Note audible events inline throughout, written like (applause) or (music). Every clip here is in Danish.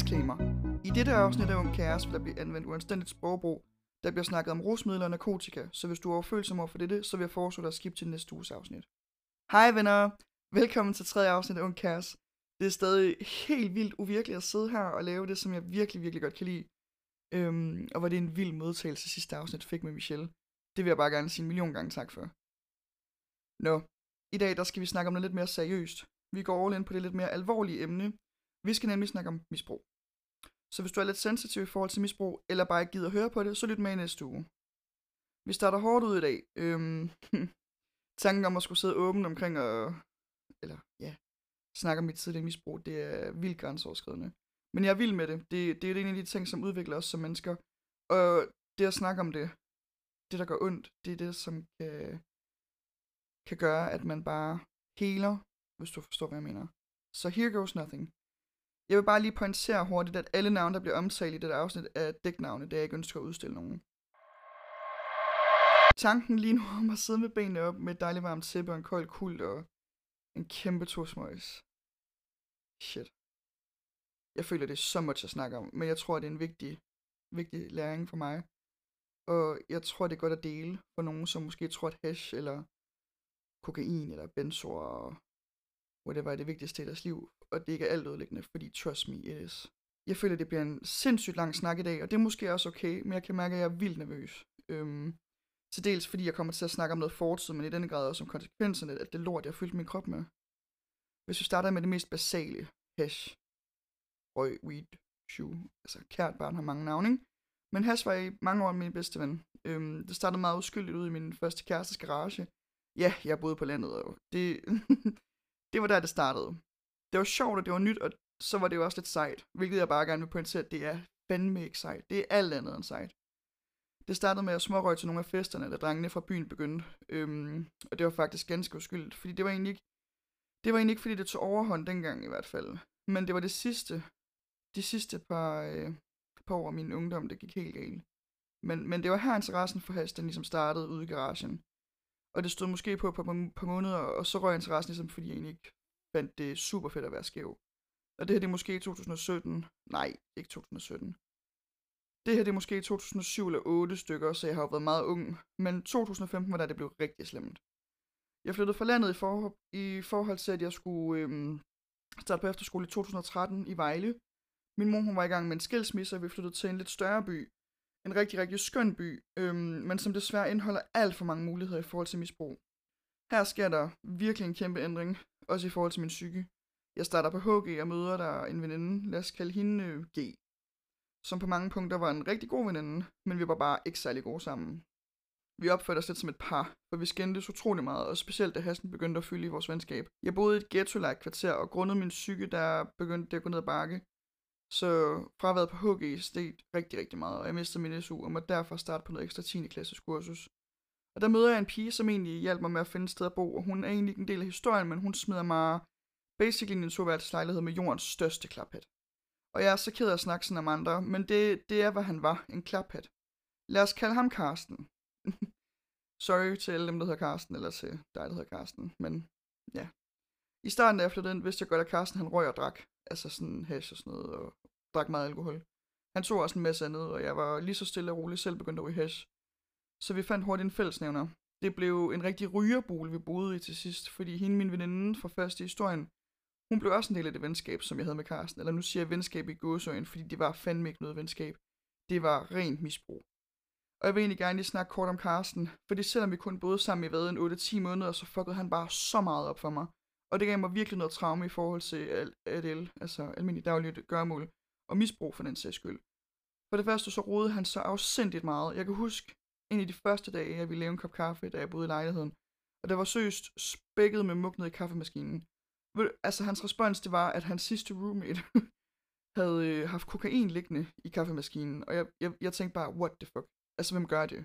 Disclaimer. I dette afsnit af Ung Kæres vil der blive anvendt uanstændigt sprogbrug. Der bliver snakket om rusmidler og narkotika, så hvis du er overfølsom over for dette, så vil jeg foreslå dig at skifte til næste uges afsnit. Hej venner! Velkommen til tredje afsnit af Ung Kæres. Det er stadig helt vildt uvirkeligt at sidde her og lave det, som jeg virkelig, virkelig godt kan lide. Øhm, og var det en vild modtagelse sidste afsnit fik med Michelle. Det vil jeg bare gerne sige en million gange tak for. Nå, i dag der skal vi snakke om noget lidt mere seriøst. Vi går all in på det lidt mere alvorlige emne. Vi skal nemlig snakke om misbrug. Så hvis du er lidt sensitiv i forhold til misbrug, eller bare ikke gider at høre på det, så lyt med i næste uge. Vi starter hårdt ud i dag. Øhm, (laughs) tanken om at skulle sidde åben omkring og, eller ja, snakke om mit tidligere misbrug, det er vildt grænseoverskridende. Men jeg er vild med det. det. Det er en af de ting, som udvikler os som mennesker. Og det at snakke om det, det der gør ondt, det er det, som kan, kan gøre, at man bare heler, hvis du forstår, hvad jeg mener. Så here goes nothing. Jeg vil bare lige pointere hurtigt, at alle navne, der bliver omtalt i dette afsnit, er dæknavne, da jeg ikke ønsker at udstille nogen. Tanken lige nu om at sidde med benene op med et dejligt varmt tæppe og en kold kult og en kæmpe tosmøjs. Shit. Jeg føler, det er så meget at snakke om, men jeg tror, det er en vigtig, vigtig læring for mig. Og jeg tror, det er godt at dele for nogen, som måske tror, at hash eller kokain eller benzoer og whatever er det vigtigste i deres liv, og det ikke er alt ødelæggende, fordi trust me, it is. Jeg føler, det bliver en sindssygt lang snak i dag, og det er måske også okay, men jeg kan mærke, at jeg er vildt nervøs. Øhm, til dels fordi jeg kommer til at snakke om noget fortid, men i denne grad også om konsekvenserne af det lort, jeg har fyldt min krop med. Hvis vi starter med det mest basale, hash, røg, weed, shoe, altså kært barn har mange navne, ikke? Men hash var i mange år min bedste ven. Øhm, det startede meget uskyldigt ud i min første kærestes garage. Ja, jeg boede på landet, og det, (laughs) det var der, det startede. Det var sjovt, og det var nyt, og så var det jo også lidt sejt, hvilket jeg bare gerne vil pointere, at det er fandme ikke sejt. Det er alt andet end sejt. Det startede med at smårøg til nogle af festerne, da drengene fra byen begyndte. Øhm, og det var faktisk ganske uskyldigt, fordi det var egentlig ikke, det var egentlig ikke, fordi det tog overhånd dengang i hvert fald. Men det var det sidste, de sidste par, øh, par år af min ungdom, det gik helt galt. Men, men det var her interessen for hash, den ligesom startede ude i garagen. Og det stod måske på et par, par måneder, og så røg interessen ligesom, fordi jeg egentlig ikke fandt det super fedt at være skæv. Og det her det er måske i 2017. Nej, ikke 2017. Det her det er måske i 2007 eller 8 stykker, så jeg har jo været meget ung. Men 2015 var da det blev rigtig slemt. Jeg flyttede fra landet i, for, i forhold til, at jeg skulle øhm, starte på efterskole i 2013 i Vejle. Min mor hun var i gang med en skilsmisse, og vi flyttede til en lidt større by. En rigtig, rigtig skøn by, øhm, men som desværre indeholder alt for mange muligheder i forhold til misbrug. Her sker der virkelig en kæmpe ændring, også i forhold til min psyke. Jeg starter på HG og møder der en veninde, lad os kalde hende øh, G, som på mange punkter var en rigtig god veninde, men vi var bare ikke særlig gode sammen. Vi opførte os lidt som et par, for vi skændtes utrolig meget, og specielt da hasten begyndte at fylde i vores venskab. Jeg boede i et ghetto kvarter, og grundet min psyke, der begyndte det at gå ned ad bakke. Så fraværet på HG steg rigtig, rigtig meget, og jeg mistede min SU, og måtte derfor starte på noget ekstra 10. klasses kursus. Og der møder jeg en pige, som egentlig hjalp mig med at finde et sted at bo, og hun er egentlig ikke en del af historien, men hun smider mig basically en toværelseslejlighed med jordens største klaphat. Og jeg er så ked af at snakke sådan om andre, men det, det er, hvad han var, en klaphat. Lad os kalde ham Karsten. (laughs) Sorry til alle dem, der hedder Karsten, eller til dig, der hedder Karsten, men ja. I starten, da jeg flyttede ind, vidste jeg godt, at Karsten han røg og drak, altså sådan hash og sådan noget, og drak meget alkohol. Han tog også en masse andet, og jeg var lige så stille og rolig selv begyndt at ryge hash. Så vi fandt hurtigt en fællesnævner. Det blev en rigtig rygerbul, vi boede i til sidst, fordi hende, min veninde fra første historien, hun blev også en del af det venskab, som jeg havde med Karsten. Eller nu siger jeg venskab i gåsøjen, fordi det var fandme ikke noget venskab. Det var rent misbrug. Og jeg vil egentlig gerne lige snakke kort om Karsten, fordi selvom vi kun boede sammen i hvad, en 8-10 måneder, så fuckede han bare så meget op for mig. Og det gav mig virkelig noget traume i forhold til ADL, altså almindelig dagligt gørmål, og misbrug for den sags skyld. For det første så rodede han så afsindigt meget. Jeg kan huske en af de første dage, jeg ville lave en kop kaffe, da jeg boede i lejligheden. Og der var søst spækket med mug ned i kaffemaskinen. Altså hans respons, det var, at hans sidste roommate (laughs) havde øh, haft kokain liggende i kaffemaskinen. Og jeg, jeg, jeg tænkte bare, what the fuck? Altså, hvem gør det?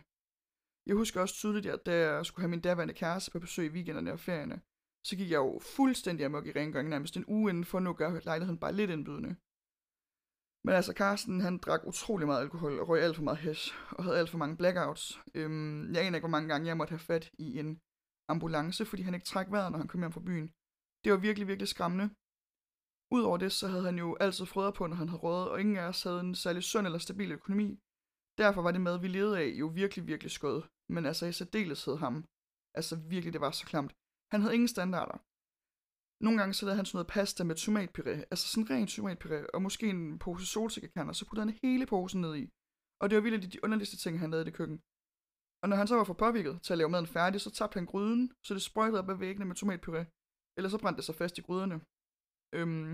Jeg husker også tydeligt, at da jeg skulle have min daværende kæreste på besøg i weekenderne og ferierne, så gik jeg jo fuldstændig amok i rengøringen nærmest en uge inden for nu at gøre lejligheden bare lidt indbydende. Men altså, Carsten, han drak utrolig meget alkohol og røg alt for meget hash, og havde alt for mange blackouts. Øhm, jeg aner ikke, hvor mange gange jeg måtte have fat i en ambulance, fordi han ikke trak vejret, når han kom hjem fra byen. Det var virkelig, virkelig skræmmende. Udover det, så havde han jo altid frøder på, når han havde rådet, og ingen af os havde en særlig sund eller stabil økonomi. Derfor var det mad, vi levede af, jo virkelig, virkelig skød. Men altså i særdeleshed ham. Altså virkelig, det var så klamt. Han havde ingen standarder. Nogle gange så lavede han sådan noget pasta med tomatpuré, altså sådan ren tomatpuré, og måske en pose solsikkekanner, så puttede han hele posen ned i. Og det var virkelig de underligste ting, han lavede i det køkken. Og når han så var for påvirket til at lave maden færdig, så tabte han gryden, så det sprøjtede op ad væggene med tomatpuré. Eller så brændte det sig fast i gryderne. Øhm,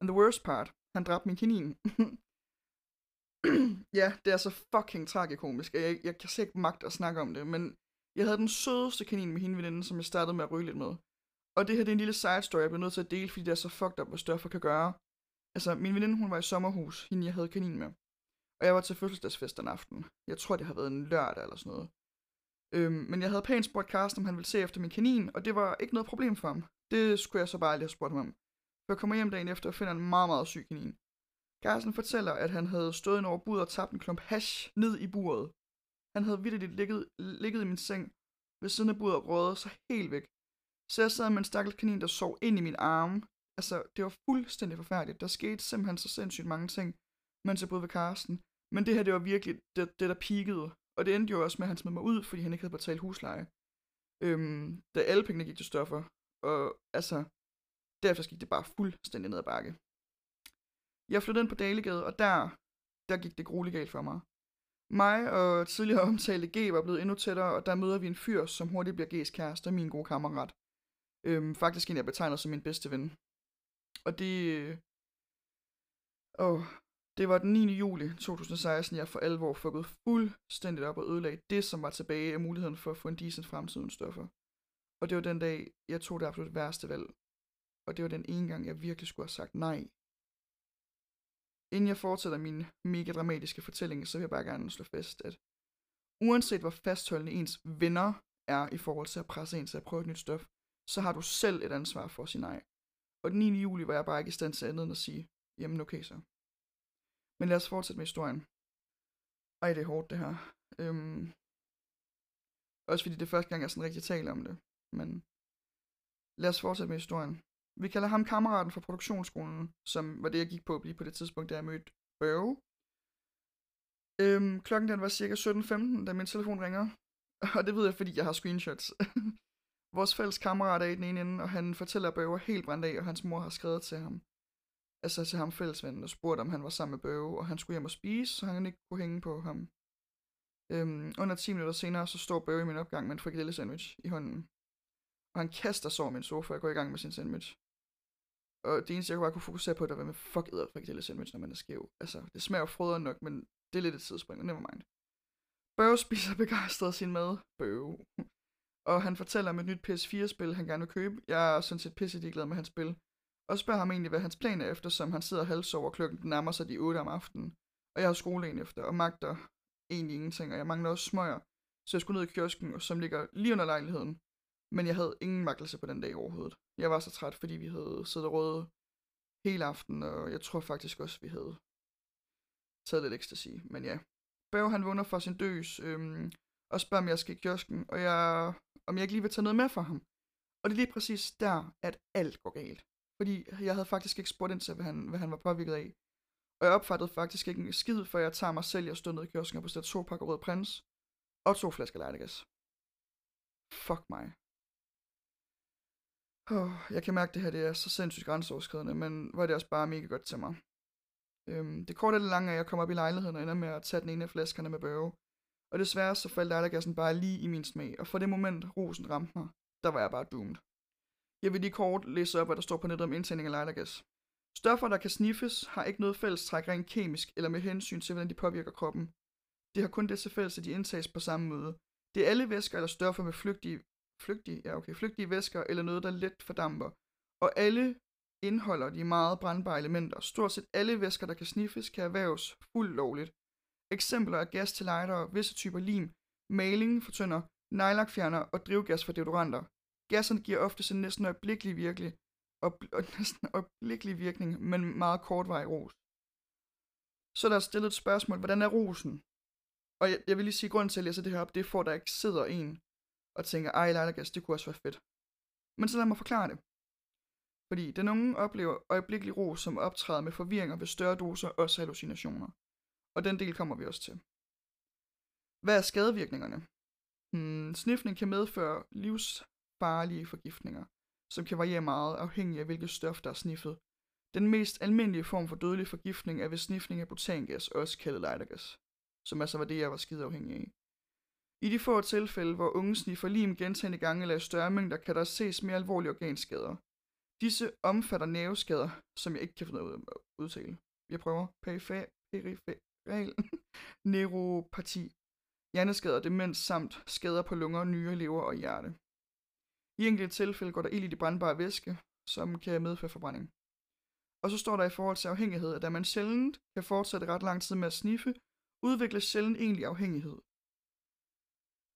and the worst part, han dræbte min kanin. (clears throat) ja, det er så fucking tragikomisk, jeg, jeg kan slet ikke magt at snakke om det, men jeg havde den sødeste kanin med hende veninde, som jeg startede med at ryge lidt med. Og det her det er en lille side story, jeg bliver nødt til at dele, fordi det er så fucked up, hvad stoffer kan gøre. Altså, min veninde, hun var i sommerhus, hende jeg havde kanin med. Og jeg var til fødselsdagsfest den aften. Jeg tror, det har været en lørdag eller sådan noget. Øhm, men jeg havde pænt spurgt Carsten, om han ville se efter min kanin, og det var ikke noget problem for ham. Det skulle jeg så bare lige have spurgt ham om. For jeg kommer hjem dagen efter og finder en meget, meget syg kanin. Carsten fortæller, at han havde stået ind over buret og tabt en klump hash ned i buret. Han havde vidderligt ligget, ligget i min seng ved siden af buret og røget sig helt væk. Så jeg sad med en stakkels kanin, der sov ind i min arme. Altså, det var fuldstændig forfærdeligt. Der skete simpelthen så sindssygt mange ting, mens jeg boede ved Karsten. Men det her, det var virkelig det, det der peakede. Og det endte jo også med, at han smed mig ud, fordi han ikke havde betalt husleje. Øhm, da alle pengene gik til stoffer. Og altså, derefter gik det bare fuldstændig ned ad bakke. Jeg flyttede ind på Dalegade, og der, der gik det grueligt galt for mig. Mig og tidligere omtalte G var blevet endnu tættere, og der møder vi en fyr, som hurtigt bliver G's kæreste og min gode kammerat. Øhm, faktisk en, jeg betegner som min bedste ven. Og det... Åh, det var den 9. juli 2016, jeg for alvor fuckede fuldstændigt op og ødelagde det, som var tilbage af muligheden for at få en decent fremtid uden stoffer. Og det var den dag, jeg tog det absolut værste valg. Og det var den ene gang, jeg virkelig skulle have sagt nej. Inden jeg fortsætter min mega dramatiske fortælling, så vil jeg bare gerne slå fast, at uanset hvor fastholdende ens venner er i forhold til at presse en til at prøve et nyt stof, så har du selv et ansvar for at sige nej. Og den 9. juli var jeg bare ikke i stand til andet end at sige, jamen okay så. Men lad os fortsætte med historien. Ej, det er hårdt det her. Øhm, også fordi det er første gang, jeg sådan rigtig taler om det. Men lad os fortsætte med historien. Vi kalder ham kammeraten fra produktionsskolen, som var det, jeg gik på lige på det tidspunkt, da jeg mødte Børge. Øhm, klokken den var cirka 17.15, da min telefon ringer. (laughs) Og det ved jeg, fordi jeg har screenshots. (laughs) Vores fælles kammerat er i den ene ende, og han fortæller, at Børge er helt brændt af, og hans mor har skrevet til ham. Altså til ham fællesvennen, og spurgte, om han var sammen med Børge, og han skulle hjem og spise, så han ikke kunne hænge på ham. Øhm, under 10 minutter senere, så står Børge i min opgang med en frikadelle sandwich i hånden. Og han kaster sig over min sofa og går i gang med sin sandwich. Og det eneste, jeg bare kunne fokusere på, det var, med fuck æder frikadelle sandwich, når man er skæv. Altså, det smager frøder nok, men det er lidt et tidsspring, never mind. Børge spiser begejstret sin mad. Børge. Og han fortæller om et nyt PS4-spil, han gerne vil købe. Jeg er sådan set pisse ligeglad med hans spil. Og spørger ham egentlig, hvad hans plan er, eftersom han sidder halvsover klokken den nærmer sig de 8 om aftenen. Og jeg har skole efter, og magter egentlig ingenting, og jeg mangler også smøger. Så jeg skulle ned i kiosken, som ligger lige under lejligheden. Men jeg havde ingen magtelse på den dag overhovedet. Jeg var så træt, fordi vi havde siddet og hele aften, og jeg tror faktisk også, vi havde taget lidt ecstasy. Men ja, Børge han vågner fra sin døs, øhm, og spørger, om jeg skal i kiosken, og jeg, om jeg ikke lige vil tage noget med for ham. Og det er lige præcis der, at alt går galt. Fordi jeg havde faktisk ikke spurgt ind til, hvad han, hvad han var påvirket af. Og jeg opfattede faktisk ikke en skid, for jeg tager mig selv, jeg stod nede i kiosken og bestilte to pakker rød prins, og to flasker lejdegas. Fuck mig. Oh, jeg kan mærke, at det her det er så sindssygt grænseoverskridende, men var det også bare mega godt til mig. Øhm, det korte eller lange er, at jeg kommer op i lejligheden og ender med at tage den ene af flaskerne med børge. Og desværre så faldt lejdergassen bare lige i min smag, og for det moment rosen ramte mig, der var jeg bare doomed. Jeg vil lige kort læse op, hvad der står på nettet om indtænding af lejdergas. Stoffer, der kan sniffes, har ikke noget fælles træk rent kemisk eller med hensyn til, hvordan de påvirker kroppen. Det har kun det til fælles, at de indtages på samme måde. Det er alle væsker eller stoffer med flygtige, flygtige, ja okay, flygtige væsker eller noget, der let fordamper. Og alle indeholder de meget brændbare elementer. Stort set alle væsker, der kan sniffes, kan erhverves fuldt lovligt. Eksempler er gas til lightere, visse typer lim, maling for tønder, nylakfjerner og drivgas for deodoranter. Gasserne giver ofte en næsten øjeblikkelig virkelig, og, (laughs) og næsten øjeblikkelig virkning, men meget kortvarig ros. Så der er stillet et spørgsmål, hvordan er rosen? Og jeg, jeg vil lige sige, grunden til at læse det her op, det er for, at der ikke sidder en og tænker, ej, lightergas, det kunne også være fedt. Men så lad mig forklare det. Fordi den unge oplever øjeblikkelig ro, som optræder med forvirringer ved større doser, også hallucinationer. Og den del kommer vi også til. Hvad er skadevirkningerne? Hmm, sniffning kan medføre livsfarlige forgiftninger, som kan variere meget afhængig af hvilket stof, der er sniffet. Den mest almindelige form for dødelig forgiftning er ved sniffning af butangas, også kaldet lightergas, som altså var det, jeg var skide afhængig af. I de få tilfælde, hvor unge sniffer lim gentagende gange eller i større mængder, kan der ses mere alvorlige organskader. Disse omfatter nerveskader, som jeg ikke kan finde ud af at udtale. Jeg prøver. Periferal (laughs) neuropati, hjerneskader, demens samt skader på lunger, nyre, lever og hjerte. I enkelte tilfælde går der ild i de brændbare væske, som kan medføre forbrænding. Og så står der i forhold til afhængighed, at da man sjældent kan fortsætte ret lang tid med at sniffe, udvikles sjældent egentlig afhængighed.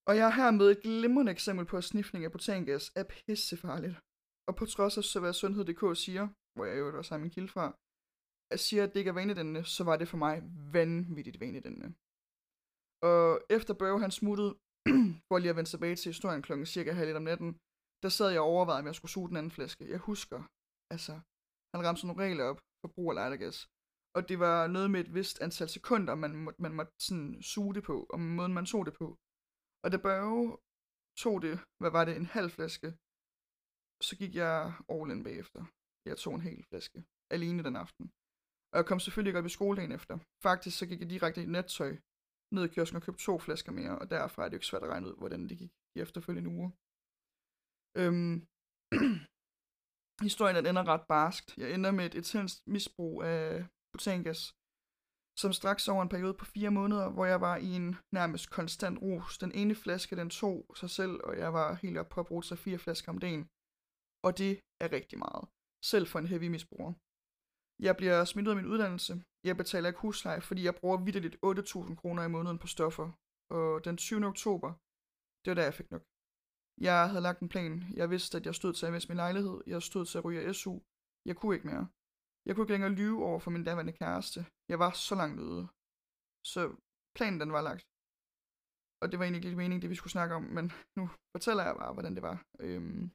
Og jeg er her med et glimrende eksempel på, at sniffning af butangas er pissefarligt. Og på trods af, så hvad Sundhed.dk siger, hvor jeg jo også har min kilde fra, siger, at det ikke er vanedannende, så var det for mig vanvittigt vanedannende. Og efter Børge han smuttede, (clears throat) for lige at vende tilbage til historien klokken cirka halv om natten, der sad jeg og overvejede, om jeg skulle suge den anden flaske. Jeg husker, altså, han ramte sådan nogle regler op for brug af lightergas. Og det var noget med et vist antal sekunder, man, må, man måtte sådan suge det på, og måden man tog det på. Og da Børge tog det, hvad var det, en halv flaske, så gik jeg all in bagefter. Jeg tog en hel flaske, alene den aften. Og jeg kom selvfølgelig ikke op i skoledagen efter. Faktisk så gik jeg direkte i nattøj ned i kiosken og købte to flasker mere, og derfra er det jo ikke svært at regne ud, hvordan det gik i efterfølgende uger. Øhm, (clears throat) historien den ender ret barskt. Jeg ender med et intenst misbrug af butangas, som straks over en periode på fire måneder, hvor jeg var i en nærmest konstant rus. Den ene flaske, den tog sig selv, og jeg var helt op på at bruge sig fire flasker om dagen. Og det er rigtig meget. Selv for en heavy misbruger. Jeg bliver smidt ud af min uddannelse. Jeg betaler ikke husleje, fordi jeg bruger vidderligt 8.000 kroner i måneden på stoffer. Og den 20. oktober, det var da jeg fik nok. Jeg havde lagt en plan. Jeg vidste, at jeg stod til at miste min lejlighed. Jeg stod til at ryge SU. Jeg kunne ikke mere. Jeg kunne ikke længere lyve over for min daværende kæreste. Jeg var så langt ude. Så planen den var lagt. Og det var egentlig ikke meningen, det vi skulle snakke om, men nu fortæller jeg bare, hvordan det var. Øhm,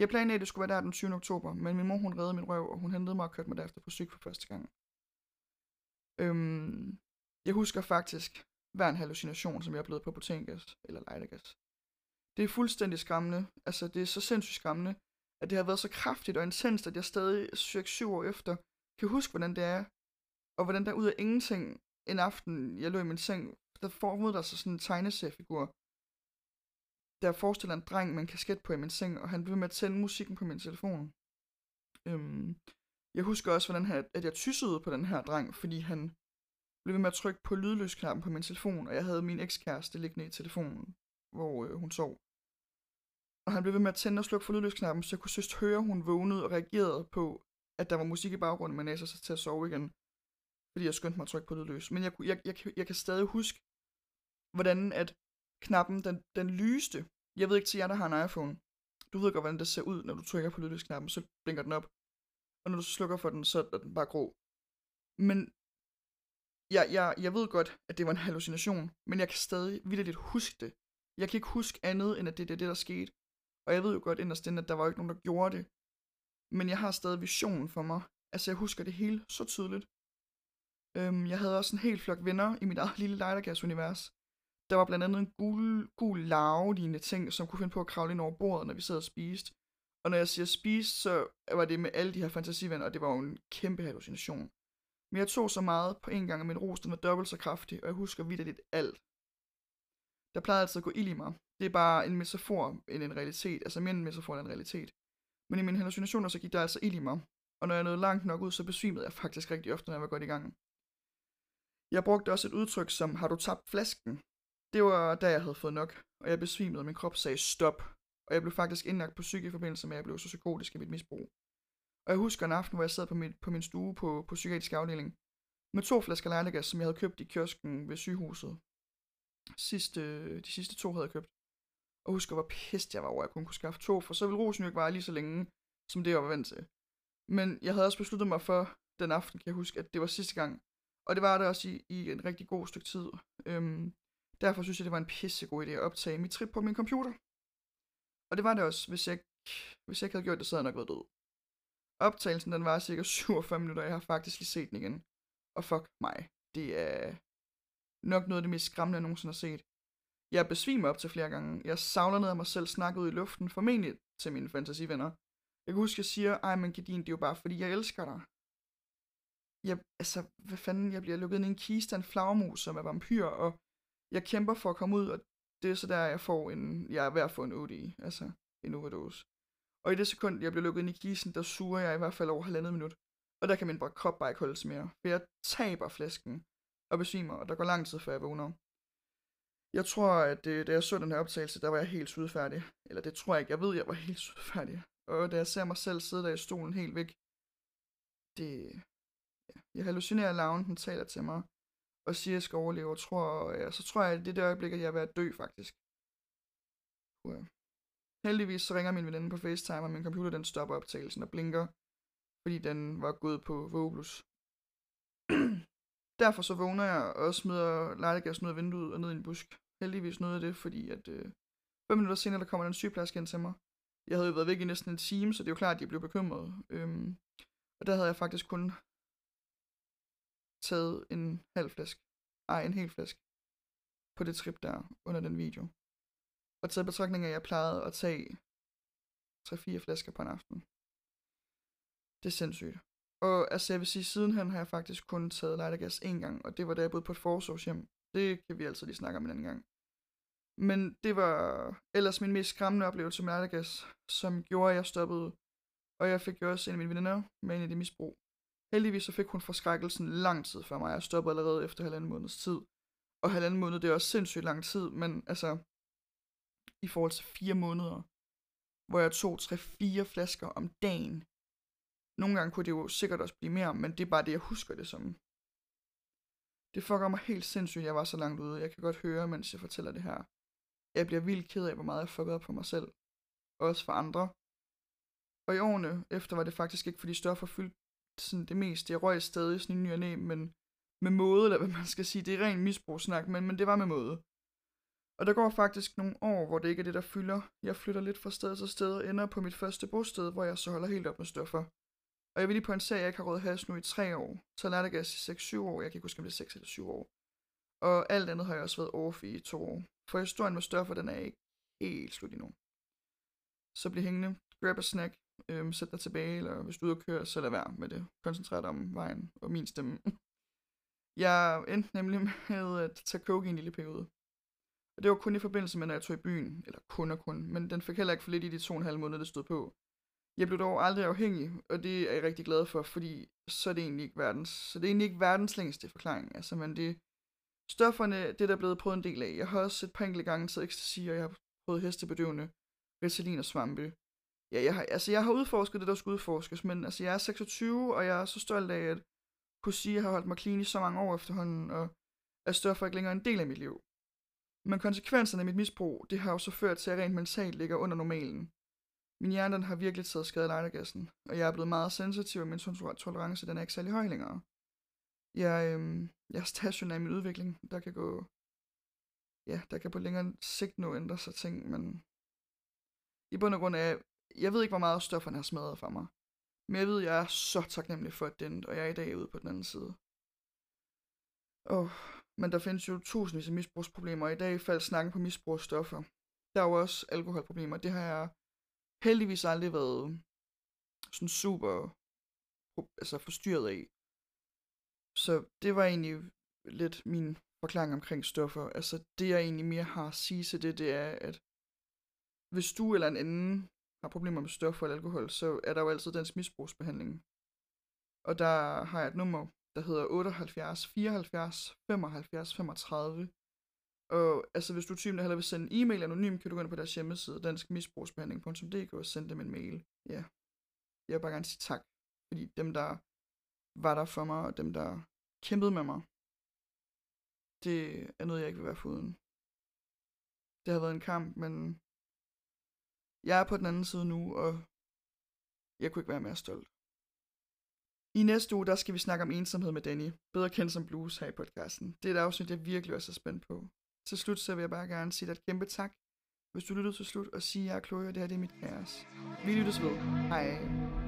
jeg planlagde, at det skulle være der den 20. oktober, men min mor hun reddede min røv, og hun hentede mig og kørte mig derefter på syg for første gang. Øhm, jeg husker faktisk hver en hallucination, som jeg oplevede på Botengas eller Leidegas. Det er fuldstændig skræmmende. Altså, det er så sindssygt skræmmende, at det har været så kraftigt og intenst, at jeg stadig, cirka syv år efter, kan huske, hvordan det er. Og hvordan der ud af ingenting en aften, jeg lå i min seng, der formede der sig sådan en tegneseriefigur, der forestiller en dreng med en kasket på i min seng, og han blev med at tænde musikken på min telefon. Øhm, jeg husker også, hvordan her, at jeg tyssede på den her dreng, fordi han blev ved med at trykke på lydløsknappen på min telefon, og jeg havde min ekskæreste liggende i telefonen, hvor øh, hun sov. Og han blev ved med at tænde og slukke for lydløsknappen, så jeg kunne søst høre, at hun vågnede og reagerede på, at der var musik i baggrunden, men jeg sig til at sove igen, fordi jeg skyndte mig at trykke på lydløs. Men jeg, jeg, jeg, jeg kan stadig huske, hvordan at knappen, den, den lyste. Jeg ved ikke til jer, der har en iPhone. Du ved godt, hvordan det ser ud, når du trykker på lydløsknappen, så blinker den op. Og når du slukker for den, så er den bare grå. Men jeg, jeg, jeg ved godt, at det var en hallucination, men jeg kan stadig vildt huske det. Jeg kan ikke huske andet, end at det er det, der skete. Og jeg ved jo godt inderst inde, at der var ikke nogen, der gjorde det. Men jeg har stadig visionen for mig. Altså, jeg husker det hele så tydeligt. Øhm, jeg havde også en hel flok venner i mit eget lille lightergas-univers. Der var blandt andet en gul, gul larve ting, som kunne finde på at kravle ind over bordet, når vi sad og spiste. Og når jeg siger spise, så var det med alle de her fantasivand, og det var jo en kæmpe hallucination. Men jeg tog så meget på en gang, at min ros den var dobbelt så kraftig, og jeg husker vidderligt alt. Der plejede altid at gå ild i mig. Det er bare en metafor end en realitet, altså mere en metafor end en realitet. Men i mine hallucinationer, så gik der altså ild i mig. Og når jeg nåede langt nok ud, så besvimede jeg faktisk rigtig ofte, når jeg var godt i gang. Jeg brugte også et udtryk som, har du tabt flasken? Det var da jeg havde fået nok, og jeg besvimede, og min krop sagde stop. Og jeg blev faktisk indlagt på psyk i forbindelse med, at jeg blev så psykotisk i mit misbrug. Og jeg husker en aften, hvor jeg sad på min, på min stue på, på psykiatrisk afdeling, med to flasker lejlegas, som jeg havde købt i kiosken ved sygehuset. Sidste, de sidste to havde jeg købt. Og husker, hvor pist jeg var over, at jeg kun kunne skaffe to, for så ville rosen jo ikke vare lige så længe, som det jeg var vant til. Men jeg havde også besluttet mig for den aften, kan jeg huske, at det var sidste gang. Og det var det også i, i en rigtig god stykke tid. Øhm, derfor synes jeg, det var en pissegod idé at optage mit trip på min computer. Og det var det også, hvis jeg, hvis jeg ikke havde gjort det, så havde jeg nok været død. Optagelsen den var cirka (laughs) 47 minutter, og jeg har faktisk lige set den igen. Og fuck mig, det er nok noget af det mest skræmmende, jeg nogensinde har set. Jeg besvimer op til flere gange. Jeg savler ned af mig selv, snakket ud i luften, formentlig til mine fantasivenner. Jeg kan huske, at jeg siger, ej, men Gedin, det er jo bare, fordi jeg elsker dig. Jeg, altså, hvad fanden, jeg bliver lukket ind i en kiste af en flagermus, som er vampyr, og jeg kæmper for at komme ud, og det er så der, jeg får en, jeg er ved at få en OD, altså en overdose. Og i det sekund, jeg bliver lukket ind i kisen, der suger jeg i hvert fald over halvandet minut. Og der kan min krop bare ikke holdes mere. For jeg taber flasken og besvimer, og der går lang tid, før jeg vågner. Jeg tror, at det, da jeg så den her optagelse, der var jeg helt sudfærdig. Eller det tror jeg ikke. Jeg ved, jeg var helt (laughs) sudfærdig. Og da jeg ser mig selv sidde der i stolen helt væk, det... Ja, jeg hallucinerer laven, den taler til mig, og siger, at jeg skal overleve, og tror, ja, så tror jeg, at det er det øjeblik, at jeg er ved at dø, faktisk. Ja. Heldigvis så ringer min veninde på FaceTime, og min computer den stopper optagelsen og blinker, fordi den var gået på Voglus. (clears throat) Derfor så vågner jeg og smider lejlighedsgassen ud af vinduet og ned i en busk. Heldigvis nåede det, fordi at øh, 5 minutter senere, der kommer der en sygeplejerske ind til mig. Jeg havde jo været væk i næsten en time, så det er jo klart, at de blev bekymrede. Øhm, og der havde jeg faktisk kun taget en halv flaske. Ej, en hel flaske. På det trip der, under den video. Og taget betragtning af, at jeg plejede at tage 3-4 flasker på en aften. Det er sindssygt. Og altså, jeg vil sige, sidenhen har jeg faktisk kun taget lightergas en gang, og det var da jeg boede på et forsorgshjem. Det kan vi altså lige snakke om en anden gang. Men det var ellers min mest skræmmende oplevelse med lightergas, som gjorde, at jeg stoppede. Og jeg fik jo også en af mine veninder med en i det misbrug. Heldigvis så fik hun forskrækkelsen lang tid før mig. Jeg stoppede allerede efter halvanden måneds tid. Og halvanden måned, det er også sindssygt lang tid, men altså, i forhold til fire måneder, hvor jeg tog 3-4 flasker om dagen. Nogle gange kunne det jo sikkert også blive mere, men det er bare det, jeg husker det som. Det fucker mig helt sindssygt, at jeg var så langt ude. Jeg kan godt høre, mens jeg fortæller det her. Jeg bliver vildt ked af, hvor meget jeg fuckede op for mig selv. Også for andre. Og i årene efter var det faktisk ikke, fordi stoffer fyldte sådan det meste. Jeg røg stadig sådan i ny og næ, men med måde, eller hvad man skal sige. Det er ren misbrugssnak, men, men det var med måde. Og der går faktisk nogle år, hvor det ikke er det, der fylder. Jeg flytter lidt fra sted til sted og ender på mit første bosted, hvor jeg så holder helt op med stoffer. Og jeg vil lige pointere, at jeg ikke har råd has nu i 3 år. Så lærte jeg i 6-7 år. Jeg kan ikke huske, om det er 6 eller 7 år. Og alt andet har jeg også været off i to år. For historien med stoffer, den er ikke helt slut endnu. Så bliv hængende, grab a snack, øhm, sæt dig tilbage, eller hvis du er ude at køre, så lad være med det. Koncentrer dig om vejen og min stemme. (laughs) Jeg endte nemlig med at tage coke i en lille periode. Og det var kun i forbindelse med, når jeg tog i byen. Eller kun og kun. Men den fik heller ikke for lidt i de to og en halv måneder, det stod på. Jeg blev dog aldrig afhængig, og det er jeg rigtig glad for, fordi så er det egentlig ikke verdens, så det er egentlig ikke verdens længste forklaring. Altså, men det, stofferne, det er der blevet prøvet en del af. Jeg har også et par enkelte gange taget ecstasy, og jeg har prøvet hestebedøvende, Ritalin og svampe. Ja, jeg har, altså, jeg har udforsket det, der skulle udforskes, men altså, jeg er 26, og jeg er så stolt af at kunne sige, at jeg har holdt mig clean i så mange år efterhånden, og at stoffer ikke længere en del af mit liv. Men konsekvenserne af mit misbrug, det har jo så ført til, at jeg rent mentalt ligger under normalen. Min hjerne den har virkelig taget skade af lejdergassen, og jeg er blevet meget sensitiv, og min tolerance den er ikke særlig høj længere. Jeg, øhm, jeg er stationær i min udvikling, der kan gå, ja, der kan på længere sigt nu ændre sig ting, men i bund og grund er jeg ved ikke, hvor meget stofferne har smadret for mig. Men jeg ved, jeg er så taknemmelig for den, og jeg er i dag ude på den anden side. Åh, men der findes jo tusindvis af misbrugsproblemer, og i dag faldt snakken på misbrugsstoffer. Der er jo også alkoholproblemer. Det har jeg heldigvis aldrig været sådan super altså forstyrret af. Så det var egentlig lidt min forklaring omkring stoffer. Altså det jeg egentlig mere har at sige til det, det er, at hvis du eller en anden har problemer med stoffer eller alkohol, så er der jo altid dansk misbrugsbehandling. Og der har jeg et nummer, der hedder 78 74 75 35. Og altså, hvis du er typen, der hellere vil sende en e-mail anonym, kan du gå ind på deres hjemmeside, danskmisbrugsbehandling.dk og sende dem en mail. Ja, jeg vil bare gerne sige tak, fordi dem, der var der for mig, og dem, der kæmpede med mig, det er noget, jeg ikke vil være foruden. Det har været en kamp, men jeg er på den anden side nu, og jeg kunne ikke være mere stolt. I næste uge, der skal vi snakke om ensomhed med Danny, bedre kendt som Blues her i podcasten. Det er et afsnit, jeg virkelig er så spændt på. Til slut, så vil jeg bare gerne sige dig et kæmpe tak, hvis du lyttede til slut, og sige, at jeg er Chloe, og det her det er mit kaos. Vi lyttes ved. Hej.